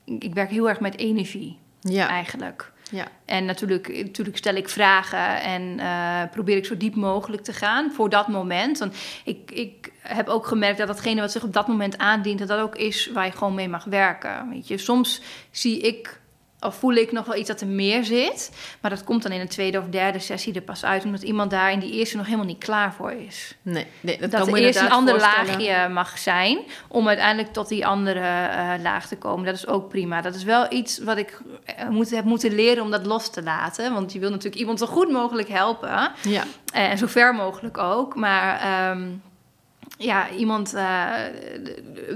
ik werk heel erg met energie, ja. eigenlijk. Ja. En natuurlijk, natuurlijk stel ik vragen en uh, probeer ik zo diep mogelijk te gaan voor dat moment. Want ik, ik heb ook gemerkt dat datgene wat zich op dat moment aandient, dat dat ook is waar je gewoon mee mag werken. Weet je, soms zie ik of voel ik nog wel iets dat er meer zit. Maar dat komt dan in een tweede of derde sessie er pas uit. Omdat iemand daar in die eerste nog helemaal niet klaar voor is. Nee, nee dat, dat er eerst een ander laagje mag zijn. Om uiteindelijk tot die andere uh, laag te komen. Dat is ook prima. Dat is wel iets wat ik uh, moet, heb moeten leren om dat los te laten. Want je wil natuurlijk iemand zo goed mogelijk helpen. Ja. Uh, en zo ver mogelijk ook. Maar... Um, ja, iemand uh,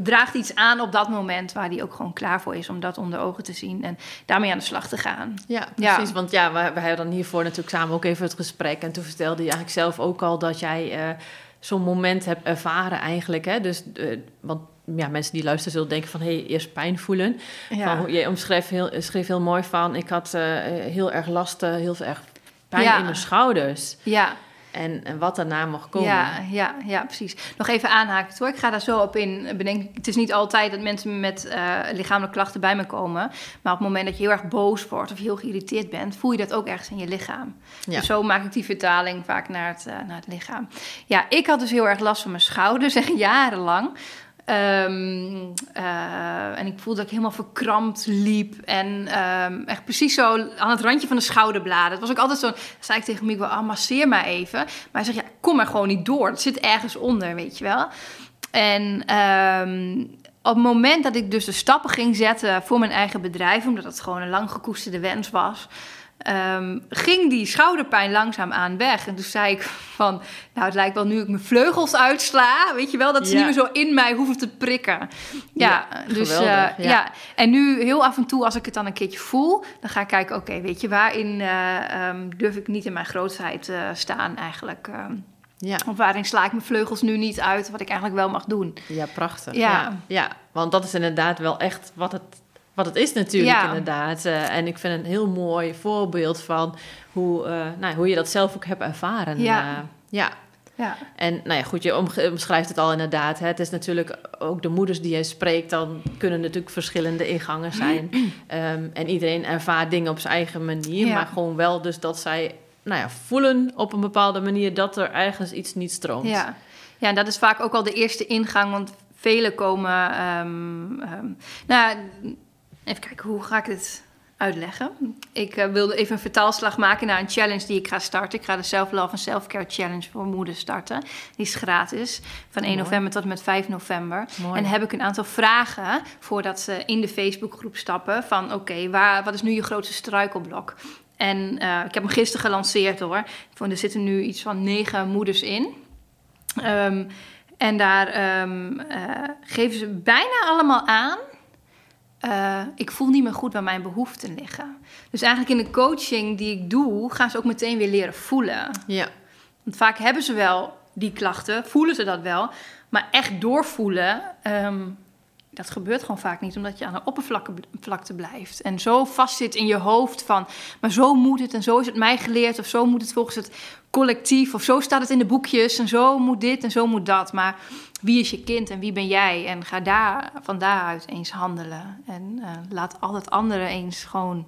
draagt iets aan op dat moment waar die ook gewoon klaar voor is om dat onder ogen te zien en daarmee aan de slag te gaan. Ja, precies. Want ja, we, we hadden dan hiervoor natuurlijk samen ook even het gesprek. En toen vertelde je eigenlijk zelf ook al dat jij uh, zo'n moment hebt ervaren eigenlijk. Hè? Dus, uh, want ja, mensen die luisteren zullen denken van... hé, hey, eerst pijn voelen. Ja. Van, je omschreef heel, schreef heel mooi van... ik had heel erg last, heel erg pijn ja. in mijn schouders. Ja. En, en wat daarna mag komen. Ja, ja, ja, precies. Nog even aanhaken hoor. Ik ga daar zo op in bedenken. Het is niet altijd dat mensen met uh, lichamelijke klachten bij me komen. Maar op het moment dat je heel erg boos wordt of heel geïrriteerd bent, voel je dat ook ergens in je lichaam. Ja. Dus zo maak ik die vertaling vaak naar het, uh, naar het lichaam. Ja, ik had dus heel erg last van mijn schouders, *laughs* zeg jarenlang. Um, uh, en ik voelde dat ik helemaal verkrampt liep. En um, echt precies zo aan het randje van de schouderbladen. Het was ook altijd zo. zei ik tegen me, oh, masseer maar even. Maar hij zegt, ja, kom maar gewoon niet door. Het zit ergens onder, weet je wel. En um, op het moment dat ik dus de stappen ging zetten voor mijn eigen bedrijf, omdat het gewoon een lang gekoesterde wens was, um, ging die schouderpijn langzaam aan weg. En toen zei ik van, nou het lijkt wel nu ik mijn vleugels uitsla, weet je wel, dat ze niet meer zo in mij hoeven te prikken. Ja, dus uh, ja. ja. En nu heel af en toe als ik het dan een keertje voel, dan ga ik kijken, oké, weet je, waarin uh, um, durf ik niet in mijn grootheid uh, staan eigenlijk. Um, ja. Of waarin sla ik mijn vleugels nu niet uit, wat ik eigenlijk wel mag doen. Ja, prachtig. Ja. ja. Ja, want dat is inderdaad wel echt wat het wat het is natuurlijk inderdaad. Uh, en ik vind het een heel mooi voorbeeld van hoe, uh, nou, hoe je dat zelf ook hebt ervaren. Ja. Uh, ja. ja. En nou ja, goed, je omschrijft het al inderdaad. Hè. Het is natuurlijk ook de moeders die je spreekt, dan kunnen natuurlijk verschillende ingangen zijn. um, *clears throat* en iedereen ervaart dingen op zijn eigen manier. Maar gewoon wel dus dat zij nou ja, voelen op een bepaalde manier dat er ergens iets niet stroomt. Ja. ja, en dat is vaak ook al de eerste ingang, want velen komen. Um, um, nou, Even kijken, hoe ga ik dit uitleggen? Ik uh, wilde even een vertaalslag maken naar een challenge die ik ga starten. Ik ga de Self Love en Self Care Challenge voor moeders starten. Die is gratis, van 1 november tot en met 5 november. Mooi. En dan heb ik een aantal vragen voordat ze in de Facebookgroep stappen. Van oké, waar wat is nu je grootste struikelblok? En uh, ik heb hem gisteren gelanceerd hoor. Van, er zitten nu iets van negen moeders in. Um, en daar um, uh, geven ze bijna allemaal aan uh, ik voel niet meer goed waar mijn behoeften liggen. Dus eigenlijk in de coaching die ik doe, gaan ze ook meteen weer leren voelen. Ja. Want vaak hebben ze wel die klachten, voelen ze dat wel, maar echt doorvoelen, um, dat gebeurt gewoon vaak niet, omdat je aan de oppervlakte blijft. En zo vastzit in je hoofd van, maar zo moet het en zo is het mij geleerd, of zo moet het volgens het collectief, of zo staat het in de boekjes en zo moet dit en zo moet dat. Maar wie is je kind en wie ben jij? En ga daar van daaruit eens handelen. En uh, laat al het andere eens gewoon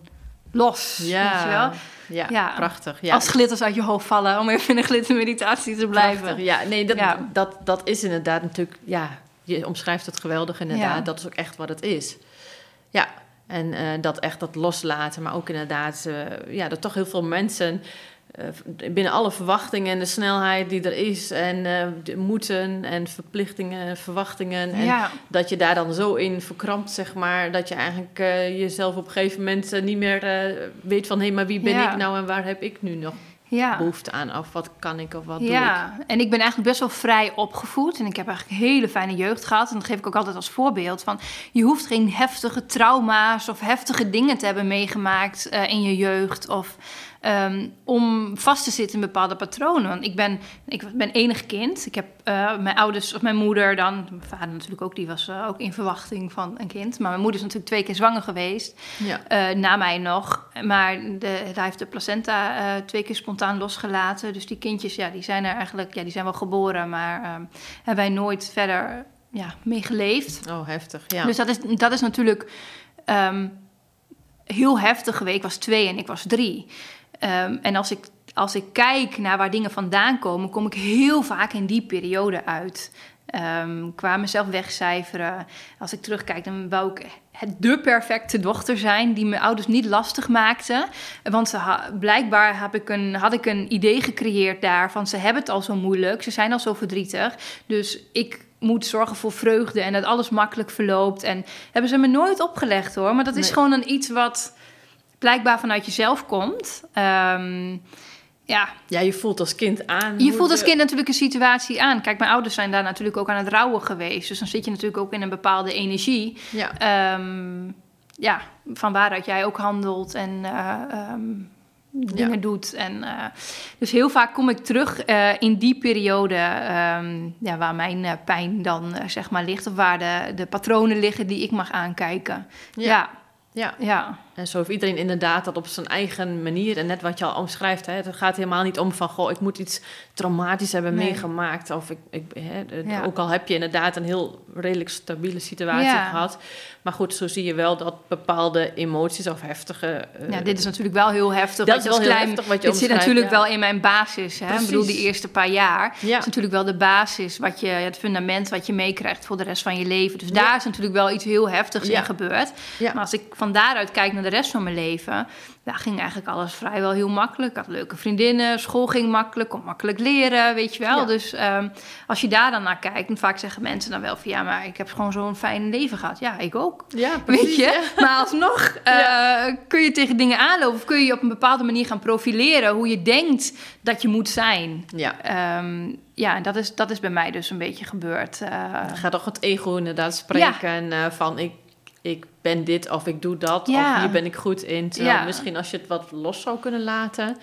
los. Ja, weet je wel? Ja, ja, prachtig. Ja. Als glitters uit je hoofd vallen, om even in een glittermeditatie te blijven. Prachtig, ja, nee, dat, dat, dat is inderdaad natuurlijk, ja, je omschrijft het geweldig inderdaad. Dat is ook echt wat het is. Ja, en uh, dat echt dat loslaten, maar ook inderdaad, uh, ja, dat toch heel veel mensen binnen alle verwachtingen en de snelheid die er is en de moeten en verplichtingen en verwachtingen. En ja. dat je daar dan zo in verkrampt, zeg maar, dat je eigenlijk jezelf op een gegeven moment niet meer weet van hé, hey, maar wie ben ja. ik nou en waar heb ik nu nog ja. behoefte aan of wat kan ik of wat doe ja. ik. En ik ben eigenlijk best wel vrij opgevoed en ik heb eigenlijk een hele fijne jeugd gehad. En dat geef ik ook altijd als voorbeeld van je hoeft geen heftige trauma's of heftige dingen te hebben meegemaakt uh, in je jeugd of Um, om vast te zitten in bepaalde patronen. Want ik ben, ik ben enig kind. Ik heb uh, mijn ouders, of mijn moeder dan, mijn vader natuurlijk ook, die was uh, ook in verwachting van een kind. Maar mijn moeder is natuurlijk twee keer zwanger geweest, ja. uh, na mij nog. Maar de, hij heeft de placenta twee keer spontaan losgelaten. Dus die kindjes, ja, die zijn er eigenlijk, ja, die zijn wel geboren, maar ehm, hebben wij nooit verder ja, mee geleefd. Oh, heftig, ja. Dus dat is, dat is natuurlijk... Um, heel heftig geweest. Ik was twee en ik was drie. Ehm, en als ik, als ik kijk naar waar dingen vandaan komen, kom ik heel vaak in die periode uit. Um, qua mezelf wegcijferen. Als ik terugkijk, dan wou ik het de perfecte dochter zijn die mijn ouders niet lastig maakte. Want ze blijkbaar heb ik een, had ik een idee gecreëerd daar van ze hebben het al zo moeilijk, ze zijn al zo verdrietig. Dus ik moet zorgen voor vreugde en dat alles makkelijk verloopt. En hebben ze me nooit opgelegd hoor. Maar dat is gewoon een iets wat blijkbaar vanuit jezelf komt. Um, ja. ja, je voelt als kind aan. Je voelt als kind natuurlijk een situatie aan. Kijk, mijn ouders zijn daar natuurlijk ook aan het rouwen geweest. Dus dan zit je natuurlijk ook in een bepaalde energie. Ja, um, ja van waaruit jij ook handelt en uh, dingen doet. En, uh, dus heel vaak kom ik terug uh, in die periode um, ja, waar mijn pijn dan zeg maar ligt. Of waar de, de patronen liggen die ik mag aankijken. ja. Ja. ja. En zo heeft iedereen inderdaad dat op zijn eigen manier. En net wat je al omschrijft, hè, het gaat helemaal niet om van... goh, ik moet iets traumatisch hebben meegemaakt. Of ik, ik hè, ook al heb je inderdaad een heel redelijk stabiele situatie gehad... Maar goed, zo zie je wel dat bepaalde emoties of heftige... Uh, ja, dit is natuurlijk wel heel heftig. Dat is wel heel heftig wat je Dit zit natuurlijk wel in mijn basis. Hè? Ik bedoel, die eerste paar jaar ja. is natuurlijk wel de basis, wat je, het fundament wat je meekrijgt voor de rest van je leven. Dus daar is natuurlijk wel iets heel heftigs in gebeurd. Maar als ik van daaruit kijk naar de rest van mijn leven, daar ging eigenlijk alles vrijwel heel makkelijk. Ik had leuke vriendinnen, school ging makkelijk, kon makkelijk leren, weet je wel. Dus um, als je daar dan naar kijkt, en vaak zeggen mensen dan wel van ja, maar ik heb gewoon zo'n fijn leven gehad. Ja, ik ook. Ja, precies, weet je. Maar alsnog *laughs* uh, kun je tegen dingen aanlopen of kun je op een bepaalde manier gaan profileren hoe je denkt dat je moet zijn. Ja. Um, ja, en dat is, dat is bij mij dus een beetje gebeurd. Uh, gaat toch het ego inderdaad spreken uh, van ik ik ben dit of ik doe dat of hier ben ik goed in. Terwijl misschien als je het wat los zou kunnen laten,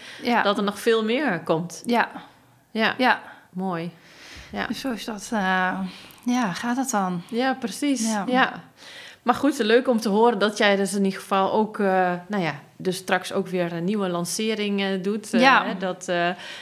dat er nog veel meer komt. Ja. Ja. ja. Mooi. Ja. Dus zo is dat. Uh, ja, gaat het dan? Ja, precies. Ja. Maar goed, leuk om te horen dat jij dus in ieder geval ook, uh, nou ja, dus straks ook weer een nieuwe lancering uh, doet. Uh, ja. Hè, dat,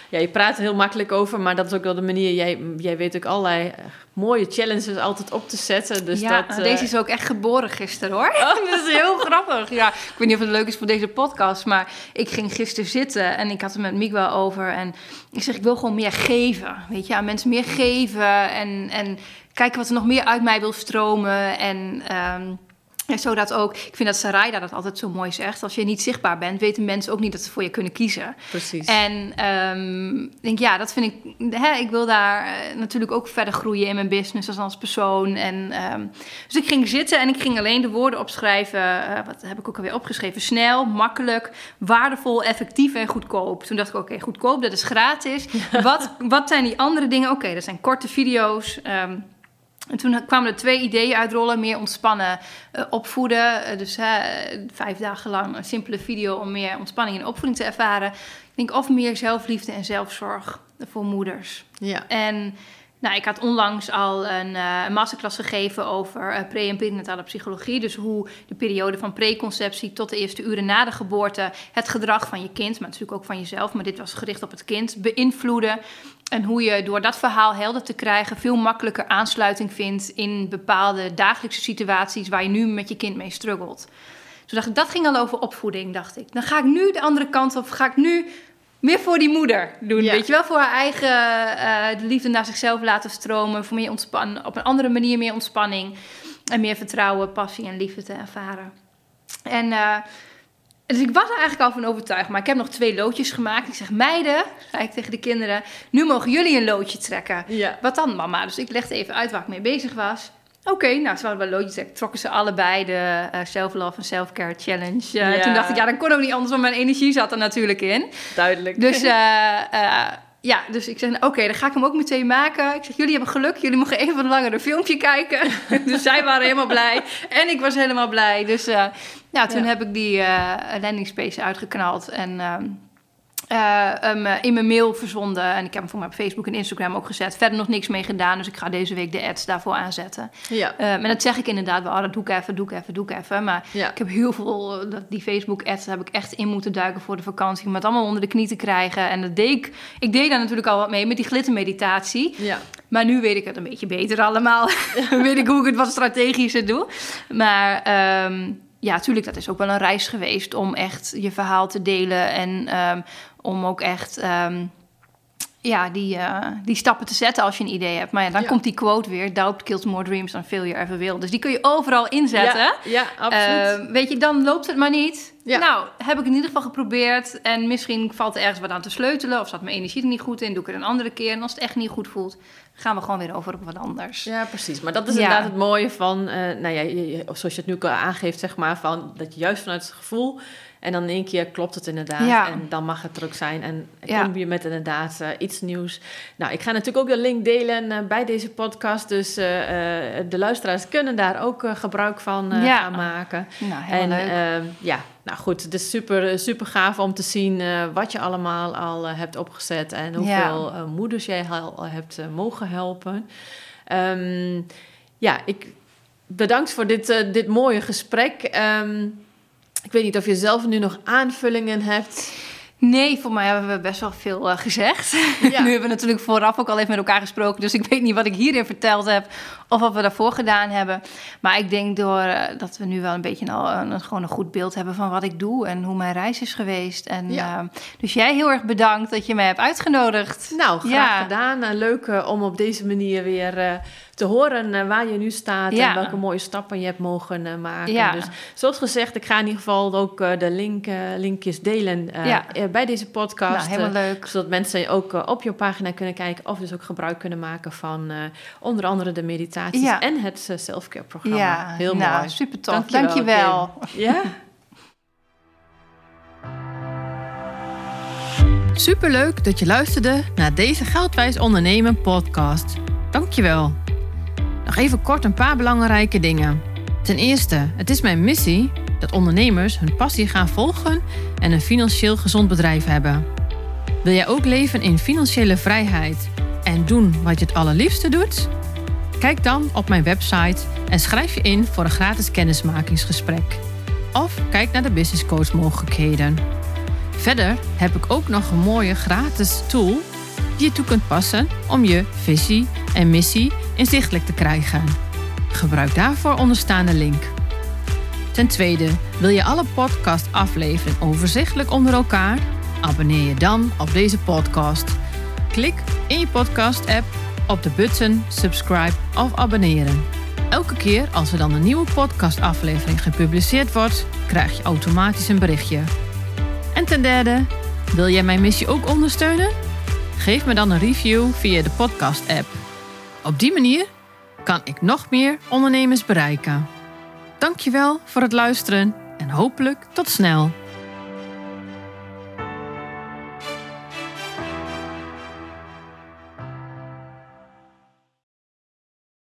ja, je praat er heel makkelijk over, maar dat is ook wel de manier. Jij, jij weet ook allerlei mooie challenges altijd op te zetten. Dus ja, dat, deze is ook echt geboren gisteren hoor. Oh, dat is heel *laughs* grappig. Ja, ik weet niet of het leuk is voor deze podcast, maar ik ging gisteren zitten en ik had het met Miguel over. En ik zeg, ik wil gewoon meer geven. Weet je, aan mensen meer geven en. en kijken wat er nog meer uit mij wil stromen. En um, en zodat ook, ik vind dat Sarayda dat altijd zo mooi zegt. Als je niet zichtbaar bent, weten mensen ook niet dat ze voor je kunnen kiezen. Precies. En um, denk, ja, dat vind ik. Hè, ik wil daar eh, natuurlijk ook verder groeien in mijn business als, als persoon. En, um, dus ik ging zitten en ik ging alleen de woorden opschrijven. Uh, wat heb ik ook alweer opgeschreven? Snel, makkelijk, waardevol, effectief en goedkoop. Toen dacht ik, oké, goedkoop, dat is gratis. *laughs* Wat, wat zijn die andere dingen? Oké, dat zijn korte video's. Um, en toen kwamen er twee ideeën uitrollen. Meer ontspannen uh, opvoeden. Uh, dus uh, vijf dagen lang een simpele video om meer ontspanning en opvoeding te ervaren. Ik denk of meer zelfliefde en zelfzorg voor moeders. Ja. En nou, ik had onlangs al een, een masterclass gegeven over pre- en perinatale psychologie. Dus hoe de periode van preconceptie tot de eerste uren na de geboorte het gedrag van je kind, maar natuurlijk ook van jezelf, maar dit was gericht op het kind, beïnvloeden. En hoe je door dat verhaal helder te krijgen veel makkelijker aansluiting vindt in bepaalde dagelijkse situaties waar je nu met je kind mee struggelt. Toen dacht ik, dat ging al over opvoeding, dacht ik. Dan ga ik nu de andere kant op, ga ik nu meer voor die moeder doen. Weet je wel, voor haar eigen uh, de liefde naar zichzelf laten stromen, voor meer ontspannen, op een andere manier meer ontspanning en meer vertrouwen, passie en liefde te ervaren. En uh, dus ik was er eigenlijk al van overtuigd. Maar ik heb nog twee loodjes gemaakt. Ik zeg, meiden, zei ik tegen de kinderen... nu mogen jullie een loodje trekken. Ja. Wat dan, mama? Dus ik legde even uit waar ik mee bezig was. Oké, nou, ze hadden wel loodjes trekken. Trokken ze allebei de uh, Self-Love en Self-Care Challenge. Uh, Toen dacht ik, ja, dan kon ook niet anders... want mijn energie zat er natuurlijk in. Duidelijk. Dus... Uh, ja, dus ik zeg, nou, oké, dan ga ik hem ook meteen maken. Ik zeg, jullie hebben geluk, jullie mogen even een filmpje kijken. *laughs* dus zij waren helemaal blij en ik was helemaal blij. Dus uh, ja, toen heb ik die uh, landing space uitgeknald en... Uh, uh, in mijn mail verzonden. En ik heb hem voor mij op Facebook en Instagram ook gezet. Verder nog niks mee gedaan. Dus ik ga deze week de ads daarvoor aanzetten. Ja. En dat zeg ik inderdaad wel. Oh, dat doe ik even, doe ik even, doe ik even. Maar ik heb heel veel... Die Facebook ads heb ik echt in moeten duiken voor de vakantie. Om het allemaal onder de knie te krijgen. En dat deed ik... Ik deed daar natuurlijk al wat mee met die glittermeditatie. Ja. Maar nu weet ik het een beetje beter allemaal. *laughs* weet ik hoe ik het wat strategischer doe. Maar... Um, ja, tuurlijk, dat is ook wel een reis geweest om echt je verhaal te delen en ehm, om ook echt ehm, ja, die, uh, die stappen te zetten als je een idee hebt. Maar ja, dan komt die quote weer: Doubt kills more dreams than failure ever will. Dus die kun je overal inzetten. Ja, ja absoluut. Uh, weet je, dan loopt het maar niet. Ja. Nou, heb ik in ieder geval geprobeerd. En misschien valt er ergens wat aan te sleutelen. Of zat mijn energie er niet goed in. Doe ik het een andere keer. En als het echt niet goed voelt, gaan we gewoon weer over op wat anders. Ja, precies. Maar dat is inderdaad het mooie van, uh, nou ja, je, zoals je het nu al aangeeft, zeg maar, van dat je juist vanuit het gevoel en dan in één keer klopt het inderdaad. En dan mag het ook zijn. En kom je met inderdaad uh, iets nieuws. Nou, ik ga natuurlijk ook de link delen uh, bij deze podcast. Dus uh, de luisteraars kunnen daar ook gebruik van gaan maken. Nou, heel en, leuk. Ja, nou goed, het is super, super gaaf om te zien wat je allemaal al hebt opgezet. En hoeveel moeders jij al hebt mogen helpen. Um, ja, ik bedankt voor dit, dit mooie gesprek. Um, ik weet niet of je zelf nu nog aanvullingen hebt. Nee, voor mij hebben we best wel veel uh, gezegd. *laughs* nu hebben we natuurlijk vooraf ook al even met elkaar gesproken. Dus ik weet niet wat ik hierin verteld heb of wat we daarvoor gedaan hebben. Maar ik denk door uh, dat we nu wel een beetje al een, gewoon een goed beeld hebben van wat ik doe en hoe mijn reis is geweest. En, ja. uh, dus jij heel erg bedankt dat je mij hebt uitgenodigd. Nou, graag gedaan. leuk om op deze manier weer te horen uh, waar je nu staat en welke mooie stappen je hebt mogen uh, maken. Ja. Dus zoals gezegd, ik ga in ieder geval ook uh, de link, linkjes delen ja. bij deze podcast. Nou, helemaal leuk. Zodat mensen ook op je pagina kunnen kijken of dus ook gebruik kunnen maken van onder andere de meditaties en het selfcare programma. Ja, heel nou, mooi. Super tof. Dankjewel. Ja. Superleuk dat je luisterde naar deze Geldwijs Ondernemen podcast. Dankjewel. Even kort een paar belangrijke dingen. Ten eerste, het is mijn missie dat ondernemers hun passie gaan volgen en een financieel gezond bedrijf hebben. Wil jij ook leven in financiële vrijheid en doen wat je het allerliefste doet? Kijk dan op mijn website en schrijf je in voor een gratis kennismakingsgesprek. Of kijk naar de business coach mogelijkheden. Verder heb ik ook nog een mooie gratis tool die je toe kunt passen om je visie en missie inzichtelijk te krijgen. Gebruik daarvoor onderstaande link. Ten tweede, wil je alle podcast-afleveringen overzichtelijk onder elkaar? Abonneer je dan op deze podcast. Klik in je podcast-app op de button subscribe of abonneren. Elke keer als er dan een nieuwe podcast-aflevering gepubliceerd wordt, krijg je automatisch een berichtje. En ten derde, wil jij mijn missie ook ondersteunen? Geef me dan een review via de podcast-app. Op die manier kan ik nog meer ondernemers bereiken. Dankjewel voor het luisteren en hopelijk tot snel.